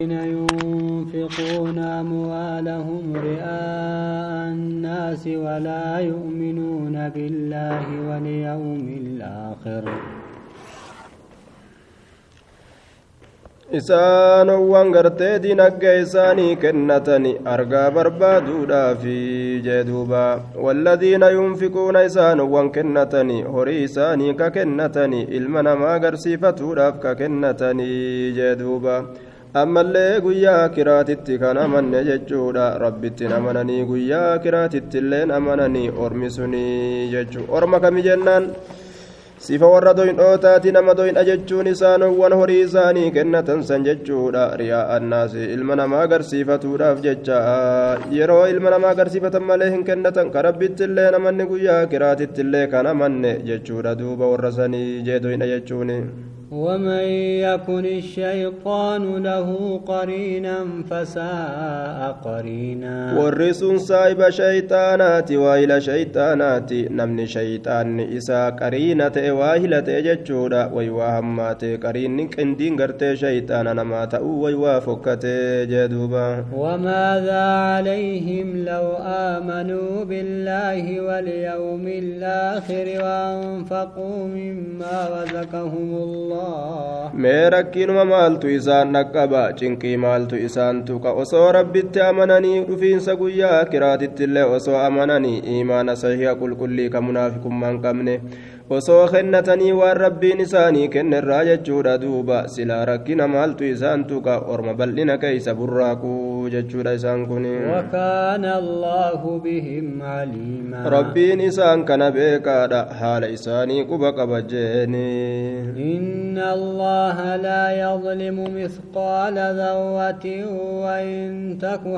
الذين ينفقون أموالهم رئاء الناس ولا يؤمنون بالله واليوم الآخر. إسان وانغرت دين أجيساني كنتني بربا بربادو في جدوبا والذين ينفقون إسان وانكنتني هريساني ككنتني إلمنا ما غرسي فتو دافك كنتني جدوبا ammallee guyyaa kiraatitti kan amanne jechuudha. Rabbittiin amananii guyyaa kiraatitti illeen amananii. Ormi sunii jechuu orma kami jennaan? Sifa warra doyndhootaati nama doyndha jechuun isaanowwan horii isaanii kennatan san jechuudha. Riyaa annaasi ilma namaa agarsiifatuudhaaf jecha. Yeroo ilma namaa agarsiifatan malee hin kennatan. Ka rabbittillee namanni guyyaa kiraatittillee kan amanne jechuudha. Duuba warra sanii jee doyndha jechuuni ومن يكن الشيطان له قرينا فساء قرينا. والرسول صاحب شيطانات واهل شيطانات نمني شيطان إسا قرينة واهلة ججودا ويواهمات قرين قندين قرتي شيطان نما تأو ويوافقت جدوبا. وماذا عليهم لو آمنوا بالله واليوم الآخر وأنفقوا مما رزقهم الله؟ Mee rakkiinuma maaltu isaan dhaqqaba cinqii maaltu isaan tuqa? Osoo rabbitti amananii dhufiinsa guyyaa kiraatittillee osoo amananii imaana sahiha qulqullii ka munaafikummaan qabne osoo kennatanii waan rabbiin isaanii kennerraa jechuudha duuba silaa rakkina maaltu isaan tuqa orma bal'ina keeysa burraaquu jechuudha isaan kun rabbiin isaan kana beekaadha haala isaanii quba qaba jeeni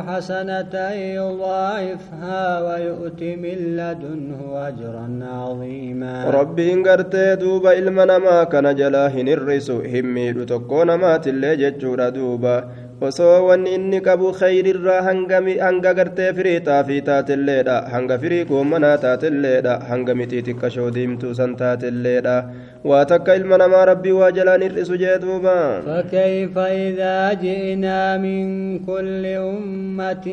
حسنة يضاعفها ويؤت من لدنه أجرا عظيما rabbiin gartee duuba ilma namaa kana jalaa hin hir'isu hin miidhu tokkoo namaatillee jechuudha duuba osoo wanni inni qabu kheyrirraa hanga gartee firii xaafii taatelleedha hanga firii goommanaa taatelleedha hanga mixii xiqqashoo diimtuu san taatelleedha waa takka ilma namaa rabbii waa jalaan hir'isu jee duuba فكيف إذا جئنا من كل أمة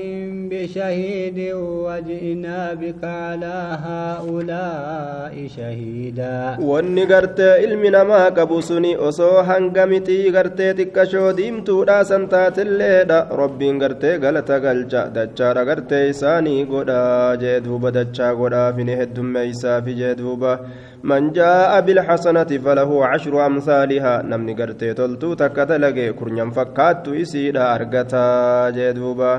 بشهيد وجئنا بك على هؤلاء شهيدا wanni gartee ilmi namaa qabu suni osoo hanga mixii gartee xiqqashoo diimtuudha san taatelleedha rabbiin gartee galata galcha dachaadha gartee isaanii godha jee duuba dachaa godhaafini heddummeeysaafi jee duuba من جاء بالحسنة فله عشر أمثالها نمني قرتي تلتو تكتلقي كرنيا فكات إسيدا أرقتا جدوبا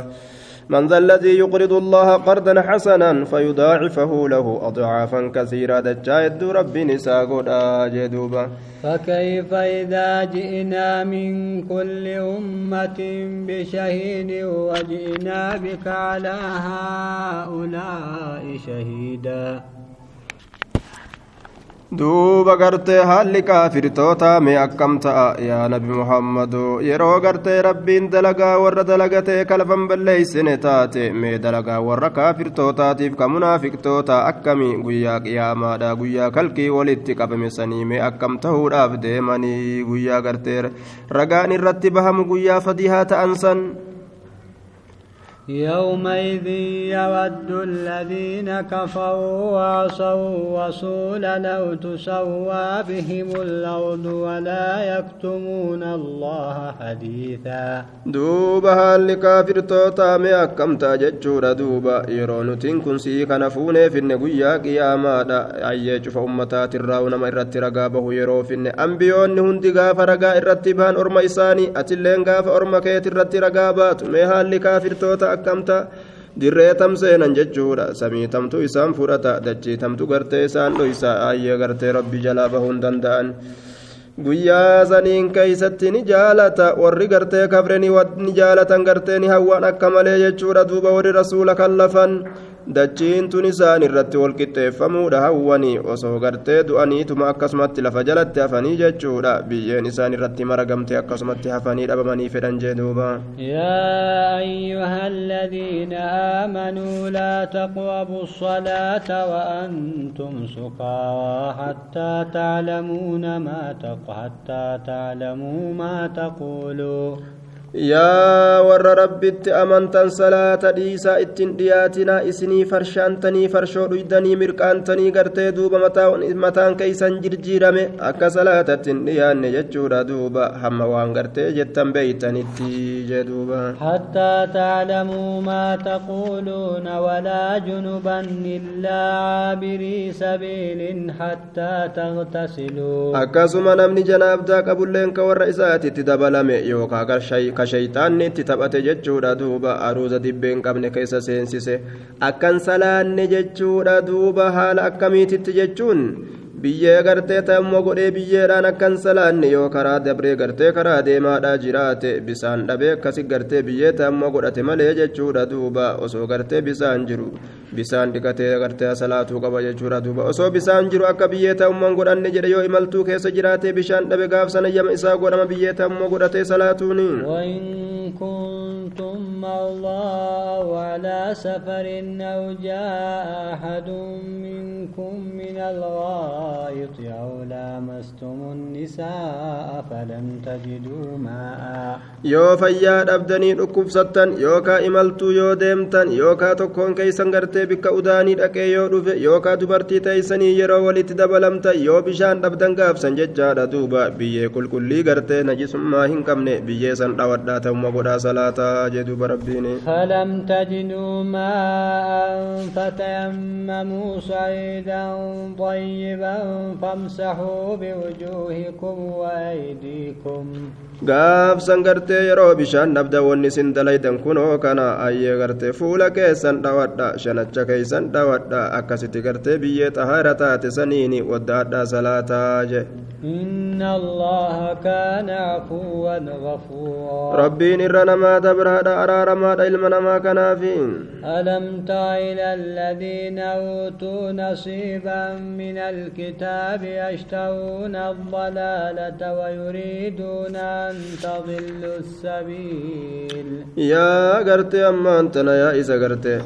من ذا الذي يقرض الله قرضا حسنا فيضاعفه له أضعافا كثيرة. دجايد رب نساقنا جدوبا فكيف إذا جئنا من كل أمة بشهيد وجئنا بك على هؤلاء شهيدا؟ Duuba gartee haalli kaafirtoota mee akkam ta'a? Yaa nabi muhammadu yeroo gartee rabbiin dalagaa warra dalagatee kalfan balleeysine taate. Mee dalagaa warra kaafirtootaatiif ka munaafiqtoota akkami guyyaa qiyaamaadha guyyaa kalkii walitti qabame sanii mee akkam ta'uudhaaf deemanii guyyaa gartee ragaan irratti bahamu guyyaa fadihaa ta'an san يومئذ يود الذين كفروا وعصوا الرسول لو تسوى بهم الأرض ولا يكتمون الله حديثا kaafirtoota mee akkamtaa jechuudha duuba yeroo nutiin kun sii kana fuunee finne guyyaa qiyaamaadha ayyee cufa ummataatirraa nama irratti ragaa bahu yeroo finne ambiyoonni hundi gaafa ragaa irratti bahan orma isaanii atilleen gaafa orma keeti irratti ragaa baatu mee haalli kaafirtoota akkamta? Dirree tamseenan jechuudha. Samii tamtu isaan fudhata. Dachii tamtu gartee isaan dhoysa. Ayyee gartee rabbi jalaa bahuun danda'an. Guyyaa saniin keeysatti ni jaalata. Warri gartee kabreni ni jaalatan. Gartee ni hawwan akka malee jechuudha. Duuba warri rasuula kallafan dachiin tun isaan irratti walqixxeeffamuudha hawwanii osoo gartee du'aniituma akkasumatti lafa jalatti hafanii jechuudha biyyeen isaan irratti maragamte akkasumatti hafanii dhabamanii fedhan jee duuba يا أيها الذين آمنوا لا تقربوا الصلاة وأنتم سكارى حتى تعلمون ما تق حتى تعلموا ما تقولوا yaa warra rabbitti amantan salaata dhiisaa ittiin dhiyaatinaa isinii farshaantanii farshoo dhuydanii mirqaantanii gartee duuba mataan keeysan jirjiirame akka salaatatti hin dhiyaanne jechuudha duuba hamma waan gartee jettan beeytanitti jee duuba حتى تعلموا ما تقولون ولا جنبا إلا عابري سبيل حتى تغتسلوا akkasuma namni janaabdaa qabulleen ka warra isaatitti dabalame yookaa ka shayxaanni itti taphate jechuudha duuba aruuza dibbeen qabne keessa seensise akkan salaanne jechuudha duuba haala akkamiititti jechuun biyyee gartee ta'ammoo godhee biyyeedhaan akkan salaanne yoo karaa dabree gartee karaa deemaadhaa jiraate bisaan dhabee akkasi gartee biyyee ta'ammoo godhate malee jechuudha duuba osoo gartee bisaan jiru bisaan dhiqatee gartee salaatuu qaba jechuudha duuba osoo bisaan jiru akka biyyee ta'ummaan godhanne jedhe yoo imaltuu keessa jiraate bishaan dhabe gaaf sana isaa godhama biyyee ta'ammoo godhatee salaatuuni. كنتم مرضى أو على سفر أو جاء أحد منكم من يطيع لامستم النساء فلم تجدوا ماء. يو فيا أبدني ركوب ستن يو كايملتو يو ديمتن يو كا تكون كي سنغرتي بك أوداني دكي يو دف يو كا دبرتي تيسني يرو ولت دبلمت يو بشان أبدن غاف سنججا دوبا بي كل كل غرتي نجس ما هينكم ني بي سن داودا تو ما غدا صلاتا جدو بربيني. فلم تجدوا ماء فتيمموا سعيدا طيبا. فامسحوا بوجوهكم وأيديكم gaafsan gartee yeroo bishaan dhabda wanni isin dalaydan kunoo kana ayyee gartee fuula keessan dhawadha shanacha keeysan dhawadha akkasitti gartee biyyee xahaara taate saniini waddaadha salaataa je إن الله كان عفوا غفورا rabbiin irra namaa dabraadha araaramaadha ilma namaa kanaafiin ألم تر إلى الذين أوتوا نصيبا من الكتاب يشترون الضلالة ويريدون أن تضلوا السبيل yaa gartee ammaan tana yaa isa gartee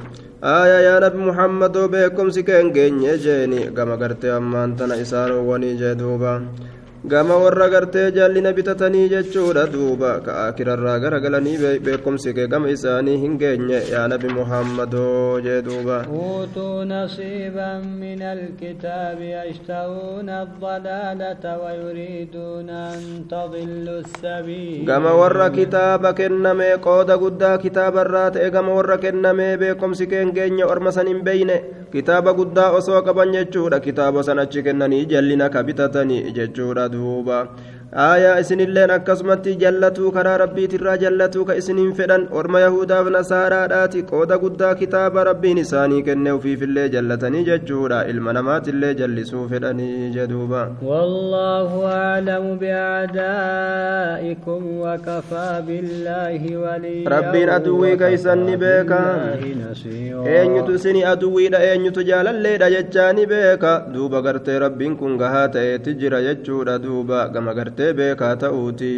aaya yaa nabi muhammadoo beekumsi keen geenye jeeni gama gartee ammaan tana isaanowwanii jee duuba gama warra gartee jaallina bitatanii jechuudha duuba ka akirarraa garagalanii beekumsi kee gama isaanii hin geenye yaa nabi muhammadoo jee duuba أوتوا نصيبا من الكتاب يشترون الضلالة ويريدون أن تضلوا السبيل gama warra kitaaba kenname qooda guddaa kitaabarraa ta'e gama warra kenname beekumsi keen geenye orma san hin beeyne kitaaba guddaa osoo qaban jechuudha kitaaba san achi kennanii jallina ka bitatanii jechuudha duuba aayaa isinilleen akkasumatti jallatuu karaa rabbiitirraa jallatuu ka isiniin fedhan orma yahudaaf nasaaraadhaati qooda guddaa kitaaba rabbiin isaanii kenne ufiifillee jallatanii jechuudha ilma namaatillee jallisuu fedhanii jedhuuba والله أعلم بأعدائكم وكفى بالله وليا Rabbiin aduwwii keeysan ni beeka. وبالله نصيرا. eenyutu isini aduwwiidha eenyutu jaalalleedha jechaa ni beeka duuba gartee rabbiin kun gahaa ta'eeti jira jechuudha duuba gama gartee beekaa ta'uuti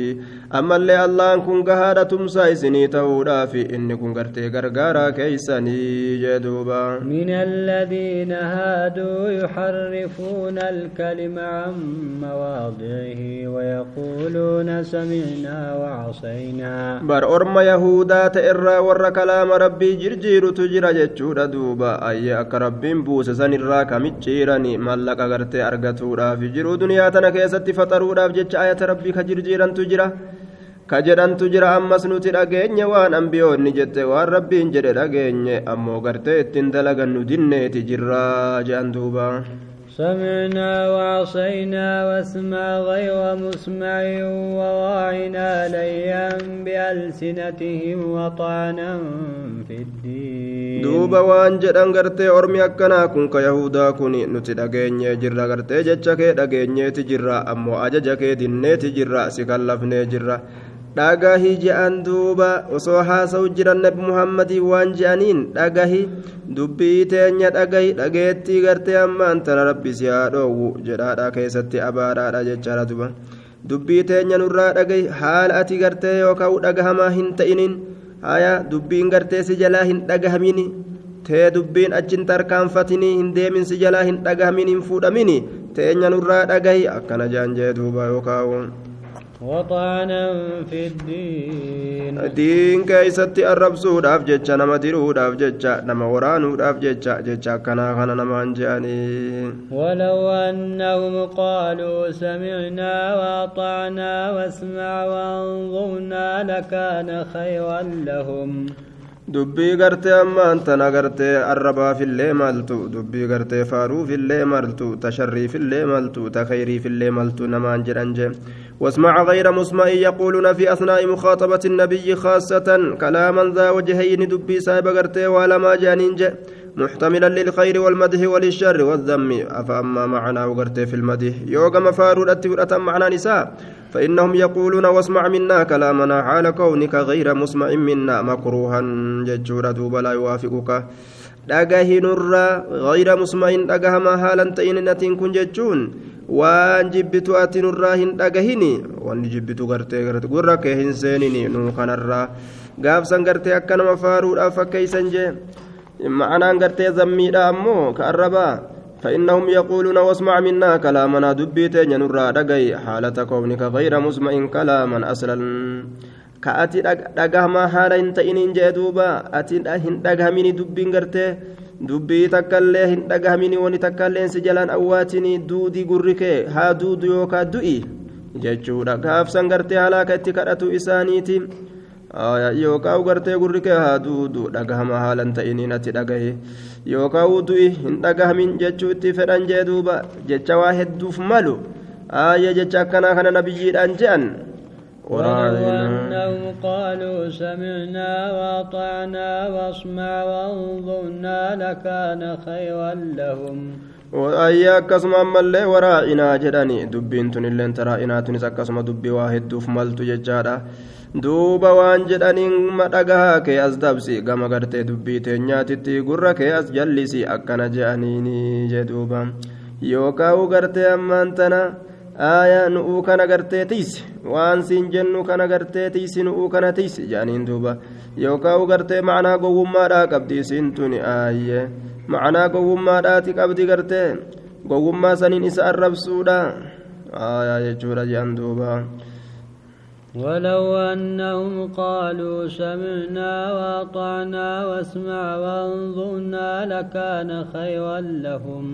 ammallee allahan kun gahaadha tumsaa isinii ta'uudhaaf inni kun gartee gargaaraa keeysanii jee duuba من الذين هادوا يحرفون الكلم عن مواضعه ويقولون سمعنا وعصينا bar orma yahudaa ta'e irraa warra kalaama rabbii jirjiirutu jira jechuudha duuba ayyee akka rabbiin buuse san irraa kamicciirani mallaqa gartee argatuudhaaf jiru duniyaa tana keessatti faxaruudhaaf jecha ayata rabbii ka jirjiirantu jira ka jedhantu jira ammas nuti dhageenye waan ambiyoonni jette waan rabbiin jedhe dhageenye ammoo gartee ittiin dalagannu dinneeti jirraa jedhan duuba سمعنا وعصينا واسمع غير مسمع وواعنا ليا بألسنتهم وطعنا في الدين. دوبا وان جد ارمي أكنا كون كيهودا كوني نتي دغيني جرى غرتي جتشكي دغيني تجرى أمو أججكي دني تجرى سيكالفني جرى kallafnee jirra dhagahi je'an duuba osoo haasa'u jiran nabi muhammadii waan je'aniin dhagahi dubbii teenya dhagahi dhageettii gartee ammaan tana rabbi si haa dhoowwu jedhaadha keessatti abaadhaadha jechaadha duba dubbii teenya nurraa dhagahi haala ati gartee yookaan dhagahamaa hin ta'iniin haya dubbiin gartee si jalaa hin dhagahamini tee dubbiin achin tarkaanfatini hin deemin si jalaa hin dhagahamin hin fuudhamini teenya nurraa dhagahi akkana jaan jee duuba yookaan وطعنا في الدين diin keeysatti arrabsuudhaaf jecha nama diruudhaaf jecha nama waraanuudhaaf jecha jecha akkanaa kana namaan je'anii ولو أنهم قالوا سمعنا وأطعنا واسمع وانظرنا لكان خيرا لهم dubbii gartee ammaan tana gartee arrabaafillee maltu dubbii gartee faaruufillee maltu tasharriifillee maltu takayriifillee maltu namaan jedhan je واسمع غير مسمع يقولون في أثناء مخاطبة النبي خاصة كلاما ذا وجهين دبي سايب غرتي ولا ما جانين جه. محتملا للخير والمدح وللشر والذم. أفأما معنا وغرتي في المدح؟ يوغا مفارود أتفرة معنا نساء. فإنهم يقولون واسمع منا كلامنا حال كونك غير مسمع منا. مكروها ججورا دوبا لا يوافقك. dhagahinurra gayra musma'in dhagahama haalan ta'in natiin kun jechuun waan jibbitu ati nurraa hin dhagahini wanni jibbitu gartee garte gurra kee hin seenini nuu kanarraa gaafsan gartee akka nama faaruudhaaf fakkeeysan jee ma'anaan gartee zammiidha ammoo ka arrabaa فإنهم يقولون واسمع منا كلامنا دبيتين نرى دقي حالة كونك غير مسمع كلاما أصلا كأتي دقهما حالا انت إن جدوبا أتي هن دقهمني دبين قرتي dubbii takka illee hin dhagahamini wani takka illee si jalaan awwaatinii duudii gurri kee haa duudu yookaan du'i jechuudha. Gaafsan gartee halaaka itti kadhatu isaaniiti. Yookaan gartee gurri haa duudu dhagahama haalan ta'iniin ati dhagahe. Yookaan du'i hin dhagahamin jechuu itti fedhan jee duuba. Jecha waa hedduuf malu. Jecha akkanaa kana nabiyyiidhaan je'an. ولو أنهم قالوا سمعنا وأطعنا واسمع وانظرنا لكان خيرا لهم ayyaa akkasuma ammallee waraa'inaa jedhani dubbiin tun illeen taraa'inaa tunis akkasuma dubbii waa hedduuf maltu jechaadha duuba waan jedhaniin madhagahaa kee as dabsi gama gartee dubbii teenyaatitti gurra kee as jallisi akkana je'aniini jedhuuba yookaan gartee ammaan tana aayaa nu'uu kana gartee tiisi waan siin jennu kana gartee tiisi nu'uu kana tiisi jedhaniin duuba yookaan gartee macnaa gowwummaadhaa qabdi isiin tuni aayyee. معناه قوما داتي قبدي قرتي قوما سنين إسا الربسودا آية يجورا جاندوبا ولو أنهم قالوا سمعنا وأطعنا واسمع وانظرنا لكان خيرا لهم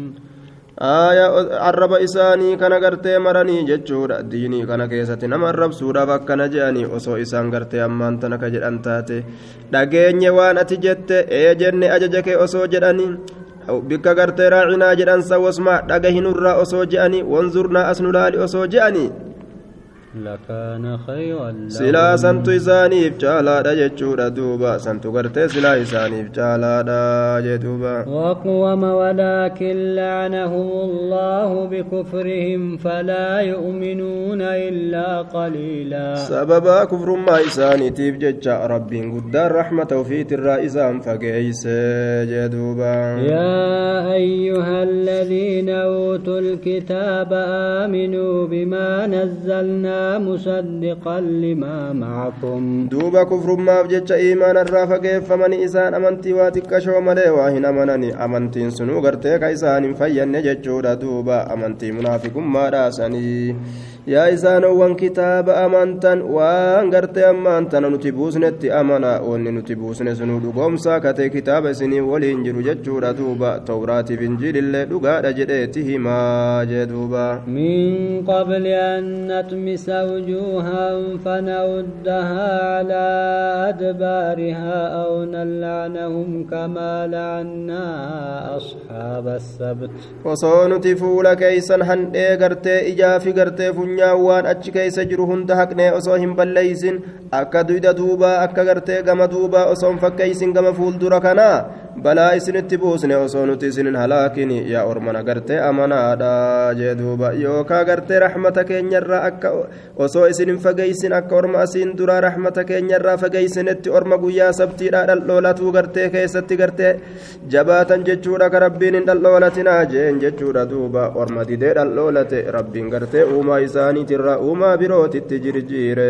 آية عرب إساني كان قرتي مرني ججورا ديني كان كيستي نما الربسودا فكنا جاني أصو إسان قرتي أمان تنك جدان تاتي dhageenye waan ati jette ee jenne ajaja osoo jedhani bikka gartee raacinaa jedhan san wasmaa dhagahinurraa osoo je'ani wanzurnaa as nu laali osoo je'ani لكان خيرا لهم silaa santu isaaniif caalaadha jechuudha duuba santu gartee silaa isaaniif caalaadha jee duuba وقوم ولكن لعنهم الله بكفرهم فلا يؤمنون إلا قليلا sababa kufrummaa isaaniitiif jecha rabbiin guddaan raxmata ofiitirraa isaan fageeyse jee duuba يا أيها الذين أوتوا الكتاب آمنوا بما نزلنا مصدقا لما معكم. دوبا كفر ما بجت إيمان الرافق فمن إسان أمنتي واتكشو ملي واهن أمنني. أمنتي سنو غرتي كيسان فين نجت دوبا. أمنتي منافق ما راسني. Yaa isaanowwan kitaaba amantan waan gartee ammaantana nuti buusnetti amana wanni nuti buusne sunuu dhugoomsaa katee kitaaba isinii waliin jiru jechuudha duuba tawraatiif injiilillee dhugaadha jedheeti himaa jee duuba من قبل أن نطمس وجوها فنردها على أدبارها أو نلعنهم كما لعنا أصحاب السبت osoo nuti fuula keeysan handhee gartee ijaa fi gartee funyaan waan achi keeysa jiru hunda haqnee osoo hin balleeysin akka duyda duubaa akka gartee gama duubaa osoo hin fakkeeysin gama fuuldura kanaa balaa isinitti buusne osoo nuti isinin halaakin yaa ormana gartee amanaadha jee duuba yookaa gartee raxmata keenyarraa akka osoo isin hin fageeysin akka orma asiin duraa raxmata keenyarraa fageeysinetti orma guyyaa sabtiidha dhaldhoolatuu gartee keessatti gartee jabaatan jechuudha ka rabbiin hin dhaldhoolatinaa jeen jechuudha duuba orma didee dhaldhoolate rabbiin gartee uumaa isaaniitirraa uumaa birootitti jirjiire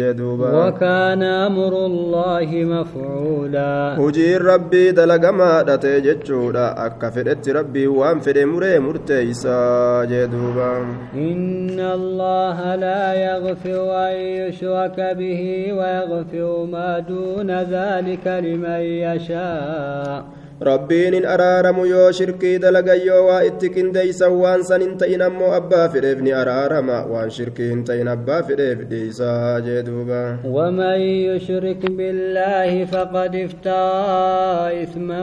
jee duuba وكان أمر الله مفعولا hojiin rabbii dalaga dalagamaa ta'e jechuudha akka fedhetti rabbii waan fedhe muree murteeysaa jee duuba إن الله لا يغفر أن يشرك به ويغفر ما دون ذلك لمن يشاء rabbiin hin araaramu yoo shirkii dalagan yoo waa itti qindeeysan waan san hin ta'in ammoo abbaa fedheef ni araarama waan shirkii hin ta'in abbaa fedheef dhiisaa jee duuba ومن يشرك بالله فقد افترى إثما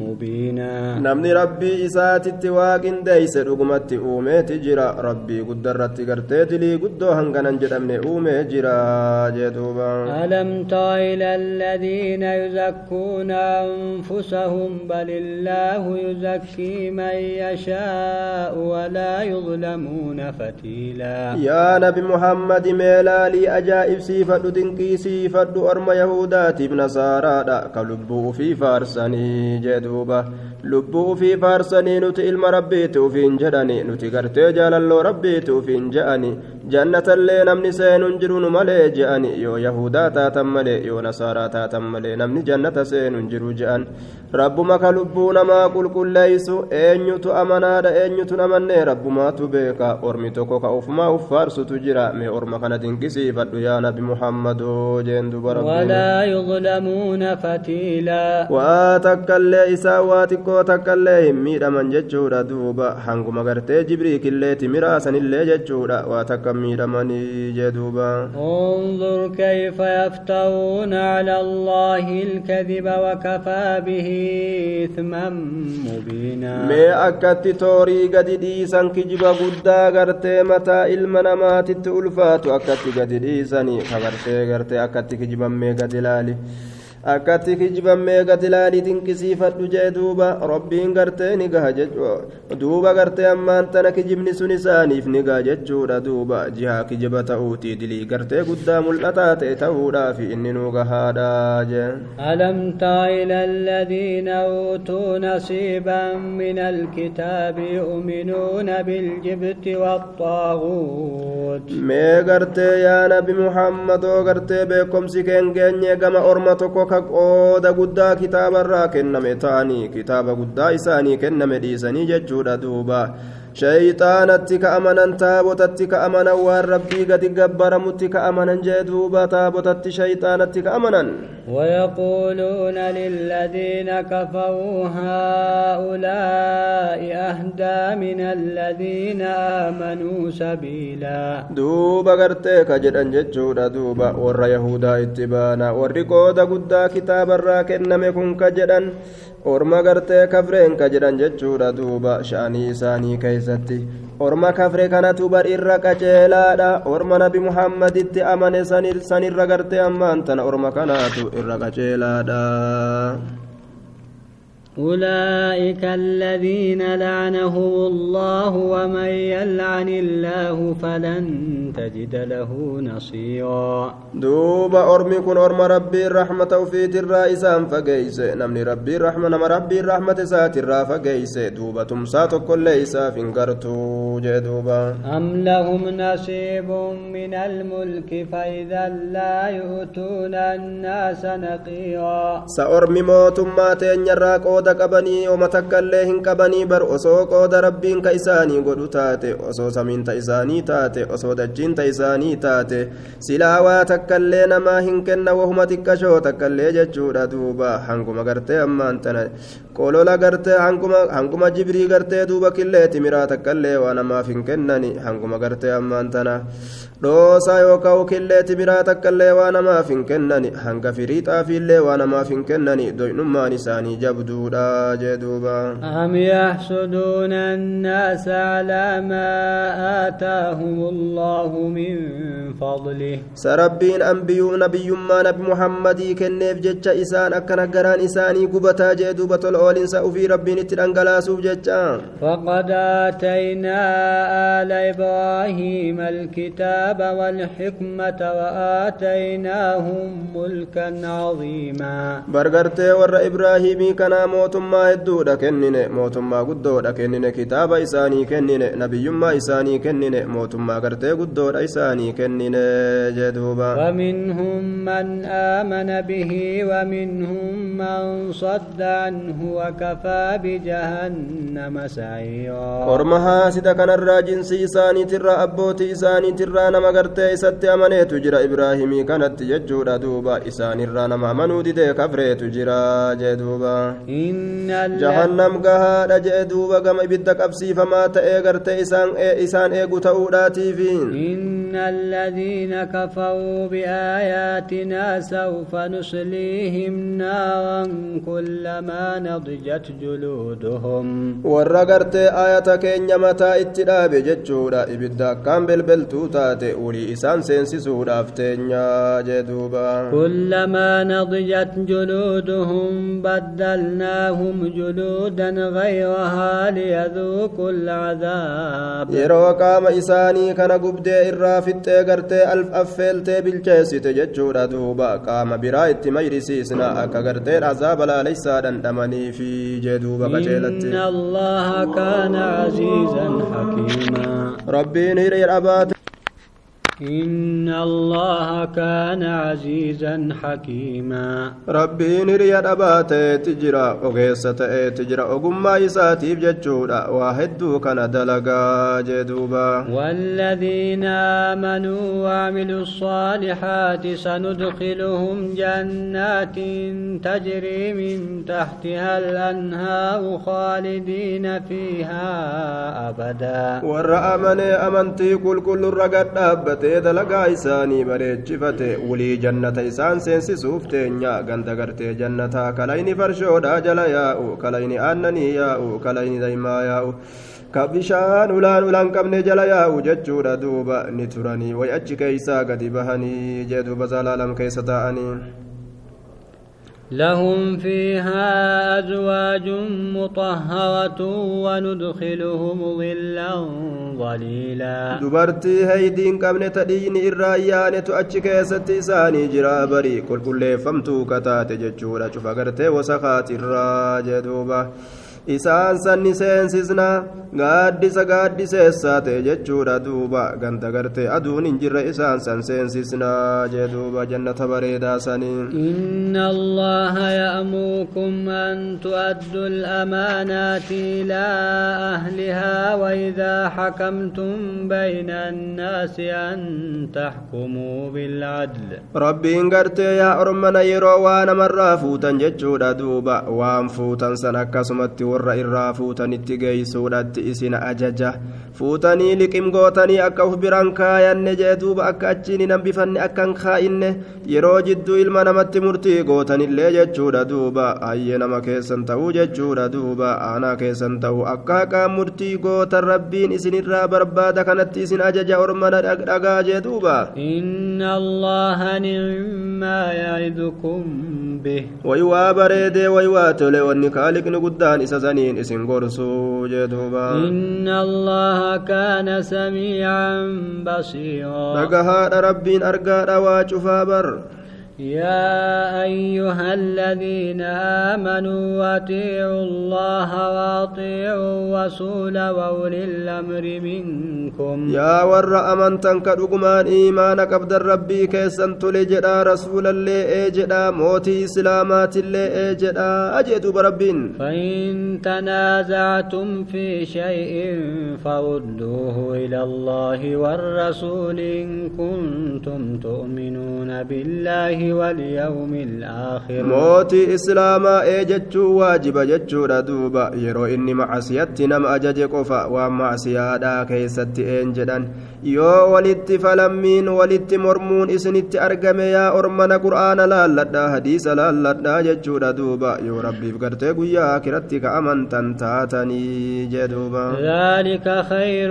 مبينا namni rabbii isaatitti waa qindeeyse dhugumatti uumeeti jira rabbii guddarratti gartee dilii guddoo hanganan jedhamne uumee jira jee duuba ألم تر إلى الذين يزكون لهم بل الله يزكي من يشاء ولا يظلمون فتيلا. يا نبي محمد ميلالي أجائب سيفة دنكي سيفة أرم يهودات ابن سارادا كلبو في فارسني جدوبة. Lubbuu ufii faarsanii nuti ilma rabbiiti ufiin jedhani nuti gartee jaalalloo rabbiiti ufiin je'ani jannatallee namni seenuun jiru malee je'ani yoo yahudaa taatan malee yoo nasaaraa taatan malee namni jannata seenuun jiru je'an rabbuma ka lubbuu namaa qulqulleeysu eenyutu amanaadha eenyutu amanne rabbumaatu beeka ormi tokko ka ufumaa uffaarsutu jira mee orma kana dinqisiifadhu yaa nabi muhammadoo jeen duba rabbiin ولا يظلمون فتيلا waa takkallee isaa waa xiqqoo takkallee hin miidhaman jechuudha duuba hanguma gartee jibriikillee timiraasanillee jechuudha waa takka miidhamanii jee duuba انظر كيف يفترون على الله الكذب وكفى به إثما مبينا mee akkatti toorii gadi dhiisan kijiba guddaa gartee mataa ilma namaatitti ulfaatu akkatti gadi dhiisanii ka gartee akkatti kijibammee gadi ilaali akkatti kijibammee gadi ilaali dinqisiifadhu jee duuba rabbiin gartee ni gaha jechuu duuba gartee ammaan tana kijibni sun isaaniif ni gaha jechuudha duuba jihaa kijiba ta'uutii dilii gartee guddaa mul'ataa ta'e ta'uudhaaf inni nu gahaadha jee ألم تر إلى الذين أوتوا نصيبا من الكتاب يؤمنون بالجبت والطاغوت gartee yaa nabi muhammadoo gartee beekomsi keen geenye gama orma tokko ka qooda guddaa kitaabarraa kenname ta'anii kitaaba guddaa isaanii kenname dhiisanii jechuudha duuba shayxaanatti ka amanan taabotatti ka amanan waan rabbii gadi gabbaramutti ka amanan jee duuba taabotatti shayxaanatti ka amanan ويقولون للذين كفروا هؤلاء أهدى من الذين آمنوا سبيلا jedhan jechuudha duuba warra yahudaa itti baana warri qooda guddaa kitaabarraa kenname kun ka jedhan orma gartee kafreen ka jedhan jechuudha duuba sha'anii isaanii keeysatti orma kafre kanatu bar irra orma nabi muhammaditti amane sanir- sanirra gartee ammaan tana orma kanaatu irra qaceelaadha أولئك الذين لعنه الله ومن يلعن الله فلن تجد له نصيرا. دوب أرمي أرم ربي الرحمة وفي ترى إسان فقيس. نمني ربي الرحمة نم ربي الرحمة سات را فقيس. دوب تمسات كل إسا فنقرت جدوبا أم لهم نصيب من الملك فإذا لا يؤتون الناس نقيرا. سأرمي موت ما تنيراك qooda qabanii oma takkaillee hin qabanii bar osoo qooda rabbiin ka isaanii godhu taate osoo samiinta isaanii taate osoo dachiinta isaanii taate silaa waa takkaillee namaa hin kenna wahuma xiqqashoo takkaillee jechuudha duuba hanguma gartee ammaan tana qolola gartee hanguma jibrii gartee duuba killee timiraa takkaillee waa namaaf hin kennani hanguma gartee ammaan tana dhoosaa yookaan killee timiraa takkaillee waa namaaf hin kennani hanga firii xaafiillee waa namaaf hin kennani doynummaan isaanii jabduudha jee duuba أم يحسدون الناس على ما آتاهم الله من فضله muhammadii kenneef jecha isaan akkana garaan isaanii gubataa jee duuba tola oolinsa ufii rabbiin itti dhangalaasuuf jecha فقد آتينا آل إبراهيم الكتاب والحكمة وآتيناهم ملكا عظيما bargartee warra ibraahimii kanaa mootummaa hedduudha kennine mootummaa guddoodha kennine kitaaba isaanii kennine nabiyyummaa isaanii kennine mootummaa gartee guddoodha isaanii kennine jedhuuba ومنهم من آمن به ومنهم من صد عنه وكفى بجهنم سعيرا. ورمها سيدا كان الراجن سيساني ترى أبوتي إساني ترى نما قرتي ستي أمني تجرى إبراهيمي كانت يجور دوبا. إساني رانا نما منو دي دي كفري جدوبا إن جهنم قها دجدوبا قم إبتك فما تأي قرتي إسان إيه إسان إيه قتو فين إن الذين كفروا بآياتنا سوف نصليهم نارا كلما نضجت جلودهم. ورغرت آياتك إنما تأتي دابي جتشورا إبدا كان بالبلتو تاتي إسان سينسي سورا فتنيا جدوبا. كلما نضجت جلودهم بدلناهم جلودا غيرها ليذوقوا العذاب. يروا إساني كان قبدي fixxee gartee affeeltee bilcheessite jechuudha duuba qaama biraa itti mayrisiisna akka gartee azaaba laaleysaa dhandhamaniifi jee duuba qaceelatti إن الله كان عزيزا حكيما rabbiin hiriira baate إن الله كان عزيزا حكيما. ربي نري أبات تجرى وغيسة تجرى وقم إساتي بجتشورا وهدو كان دلقا جدوبا. والذين آمنوا وعملوا الصالحات سندخلهم جنات تجري من تحتها الأنهار خالدين فيها أبدا. ورأى من أمنتي كل كل رقد dhaabbatee dalagaa isaanii bareechifate wulii jannata isaan seensisuuf teenya ganda gartee jannataa kalayni farshoodhaa jala yaa'u kalayni aannanii yaa'u kalayni daymaa yaa'u ka bishaan ulaan ulaan qabne jala yaa'u jechuudha duuba ni turanii way achi keeysaa gadi bahanii jee duuba zalaalam keessa taa'anii لهم فيها أزواج مطهرة وندخلهم ظلا ظليلا. دبرتي هيدين قبل تدين الرايان تؤجك يستي ساني جرابري كل كل فمتو كتات جتشورة شفقرتي وسخات الراجة دوبة isaan sanni seensisna gaaddisa gaaddiseessaa ta'e jechuudha duuba ganda gartee aduun hin jirre isaan san seensisna jee duuba jannata bareedaa sanii إن الله يأمركم أن تؤدوا الأمانات إلى أهلها وإذا حكمتم بين الناس أن تحكموا بالعدل rabbiin gartee yaa ormana yeroo waa namarraa fuutan jechuudha duuba waan fuutan san akkasumatti warra irraa fuutanitti geeysuudhatti isin ajaja fuutanii liqim gootanii akka uf biran kaayanne jee duuba akka achiin hin hambifanne akkan kaa'inne yeroo jidduu ilma namatti murtii gootanillee jechuudha duuba hayyee nama keessan ta'uu jechuudha duuba aanaa keessan ta'uu akka haqaan murtii gootan rabbiin isinirraa barbaada kanatti isin ajaja ormana dhagaa jee duuba إن الله نعم ما يعظكم به way waa bareedee way waa tole wanni kaaliqni guddaan isa gorsuu jee duuba إن الله كان سميعا بصيرا rabbiin argaadha waa cufaa bar يا أيها الذين آمنوا أطيعوا الله وأطيعوا الرسول وأولي الأمر منكم. يا ور أمن تنكرقمان إيمانك عبد ربي كيس أنت لجدا رسول الله أجدا موتي سلامات الله أجدا أجد برب فإن تنازعتم في شيء فردوه إلى الله والرسول إن كنتم تؤمنون بالله واليوم الآخر jechuu waajiba jechuudha duuba yeroo inni macasiyatti nama ajaje qofa waan macasiyaadhaa keessatti een jedhan yoo walitti falammiin walitti mormuun isinitti argame yaa ormana qur'aana laalladhaa hadiisa laalladhaa jechuudha duuba yoo rabbiif gartee guyyaa akiratti ka amantan taatanii jee duuba ذلك خير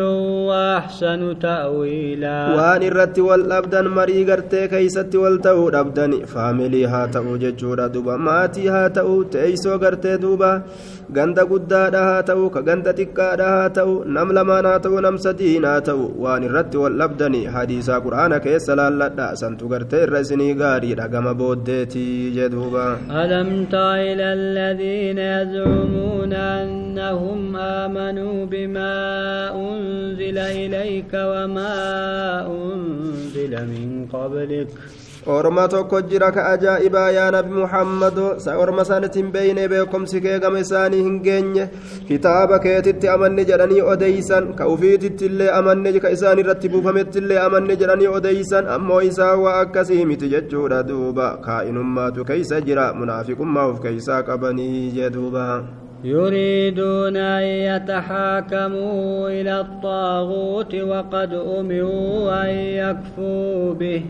وأحسن تأويلا waan irratti wal dhabdan marii gartee keeysatti wal ta'uu dhabdan faamilii haa ta'u jechuudha duuba maatii haa ta'u teeysoo gartee duuba ganda guddaadha haa ta'u ka ganda xiqqaadha haa ta'u nam lamaan haa ta'u nam sadiin haa ta'u waan irratti wal labdani hadiisaa qur'aana keessa laalladha santu gartee irra isinii gaariidha gama booddeetii jedhuuba ألم تر إلى الذين يزعمون أنهم آمنوا بما أنزل إليك وما أنزل من قبلك orma tokko jira ka ajaa'ibaa yaa nabi muhammado orma sanitin beeyne beekomsi kee gama isaanii hin geenye kitaaba keetitti amanne jedhanii odeysan ka ufiititti illee amanne ka isaan irratti buufametti illee amanne jedhanii odeysan ammoo isaa waa akkasii miti jechuudha duuba kaa'inummaatu keeysa jira munaafiqummaa uf keeysaa qabanii jee duuba يريدون أن يتحاكموا إلى الطاغوت وقد أمروا أن يكفوا به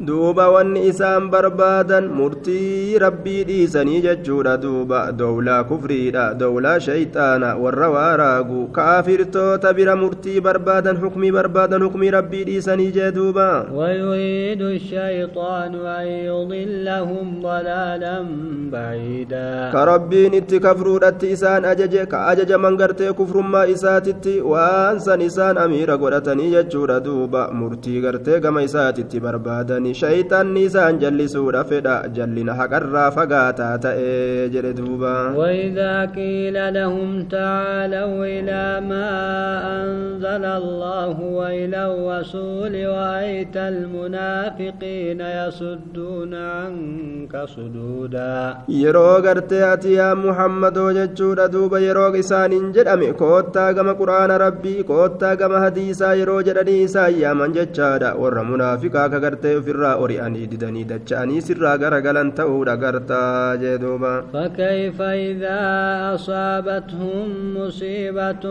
duuba wanni isaan barbaadan murtii rabbii dhiisanii jechuudha duuba dowlaa kufriidha dowlaa shayxaana warra waaraagu kaafirtoota bira murtii barbaadan hukmii barbaadan hukmii rabbii dhiisanii jee duuba ويريد الشيطان أن يضلهم ضلالا بعيدا ka rabbiin itti kafruudhatti isaan ajaje ka ajajaman gartee kufrummaa isaatitti waan san isaan amiira godhatanii jechuudha duuba murtii gartee gama barbaadan shayxanni isaan jallisuudha fedha jallina haqarraa fagaataa ta'e jedhe duuba وإذا قيل لهم تعالوا إلى ما أنزل الله وإلى الرسول رأيت المنافقين يصدون عنك صدودا yeroo gartee ati yaa muhammadoo jechuudha duuba yeroo isaaniin jedhame koottaa gama quraana rabbii koottaa gama hadiisaa yeroo jedhanii isaan yaaman jechaadha warra munaafiqaa ka gartee ofirraa ori'anii didanii dacha'anii sirraa garagalan ta'uudha gartaa jee duuba فكيف إذا أصابتهم مصيبة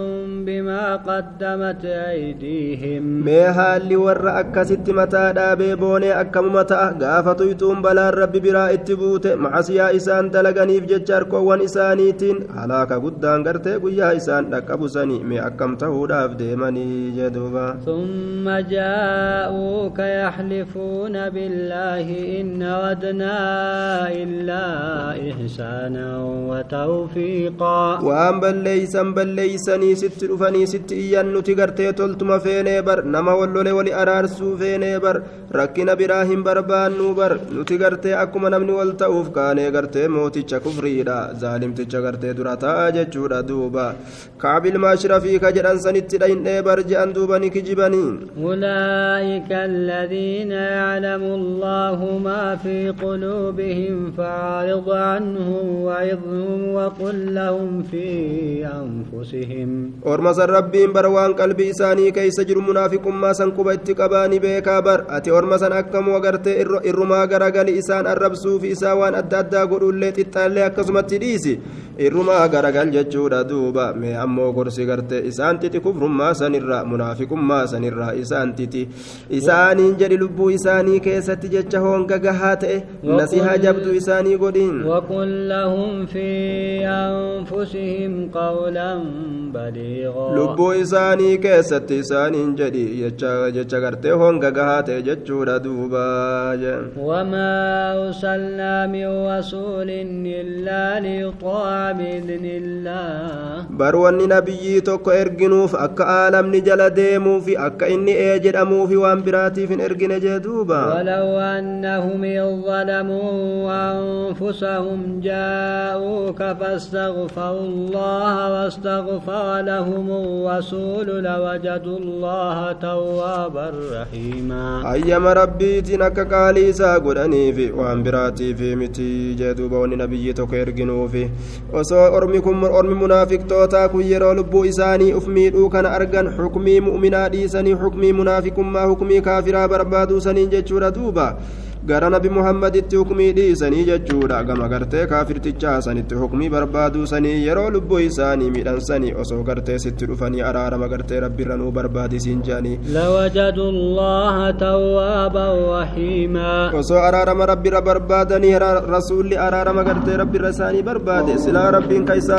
بما قدمت أيديهم mee haalli warra akkasitti mataa dhaabee boonee akkamuma ta'a gaafa tuyxuun balaan rabbi biraa itti buute macasiyaa isaan dalaganiif jecha harkoowwan isaaniitiin halaaka guddaan gartee guyyaa isaan dhaqqabusanii mee akkam ta'uudhaaf deemanii jee duuba ثم جاءوك يحلفون تعلمون بالله إن ردنا إلا إحسانا وتوفيقا. وأن بل ليسا بل ليسا ست رفني ست إيان نتقر تيتلت ما في نيبر. نما ولول ولي سو في نيبر. ركنا براهم بربان نوبر. نتقر تي أكما نمن والتوف كاني قرت موتي تشكفريدا ظالم تشكر تي درا تاجة جورا دوبا كابل ما شرفي كجر أنسان نيبر جان دوبا نكجبني أولئك الذين يعلم الله ما في قلوبهم فأعرض عنهم وعظهم وقل لهم في أنفسهم. أرمز الرب بروان قلب إساني كي سجر منافق ما سنكب اتقباني بيكابر. أتي ارمزا أكم وقرت ارمى قرقل إسان الرب سوف إساوان أدادا قلوا اللي تتالي أكسمت irrumaa garagal jechuudha duuba mee ammoo gorsi gartee isaan titi kufrummaa sanirraa munaafiqummaa sanirraa isaan titi isaaniin jedhi lubbuu isaanii keessatti jecha hoonga gahaa ta'e nasihaa jabdu isaanii godhiin وقل لهم في أنفسهم قولا بليغا jecha jecha gartee honga gahaa ta'e jechuudha duuba jee. وما أرسلنا من رسول إلا ليطاع بإذن الله nabiyyii tokko erginuuf akka aalamni jala deemuufi akka inni ee jedhamuufi waan biraatiif hin ergine jee duuba ولو أنهم ظلموا أنفسهم جاءوك فاستغفروا الله واستغفر لهم الرسول لوجدوا الله توابا رحيما rabbiitiin akka qaalii isaa godhaniifi waan biraatiifi miti jee duuba wanni nabiyyii tokko erginuufi osoo ormi kun ormi munaafiqtootaa kun yeroo lubbuu isaanii uf miidhuu kana argan xukmii mu'minaa dhiisanii xukmii munaafiqummaa xukmii kaafiraa barbaaduu saniin jechuudha duuba gara nabi muhammaditti hukmii dhiisanii jechuudha gama gartee kaafirtichaa sanitti hukmii barbaaduu sanii yeroo lubbuu isaanii miidhansanii osoo gartee sitti dhufanii araarama gartee rabbiirra nuu barbaadisiin jedhanii لوجدوا الله توابا رحيما osoo araarama rabbirra barbaadanii rasuulli araarama gartee rabbirra isaanii barbaade silaa rabbiin ka isaan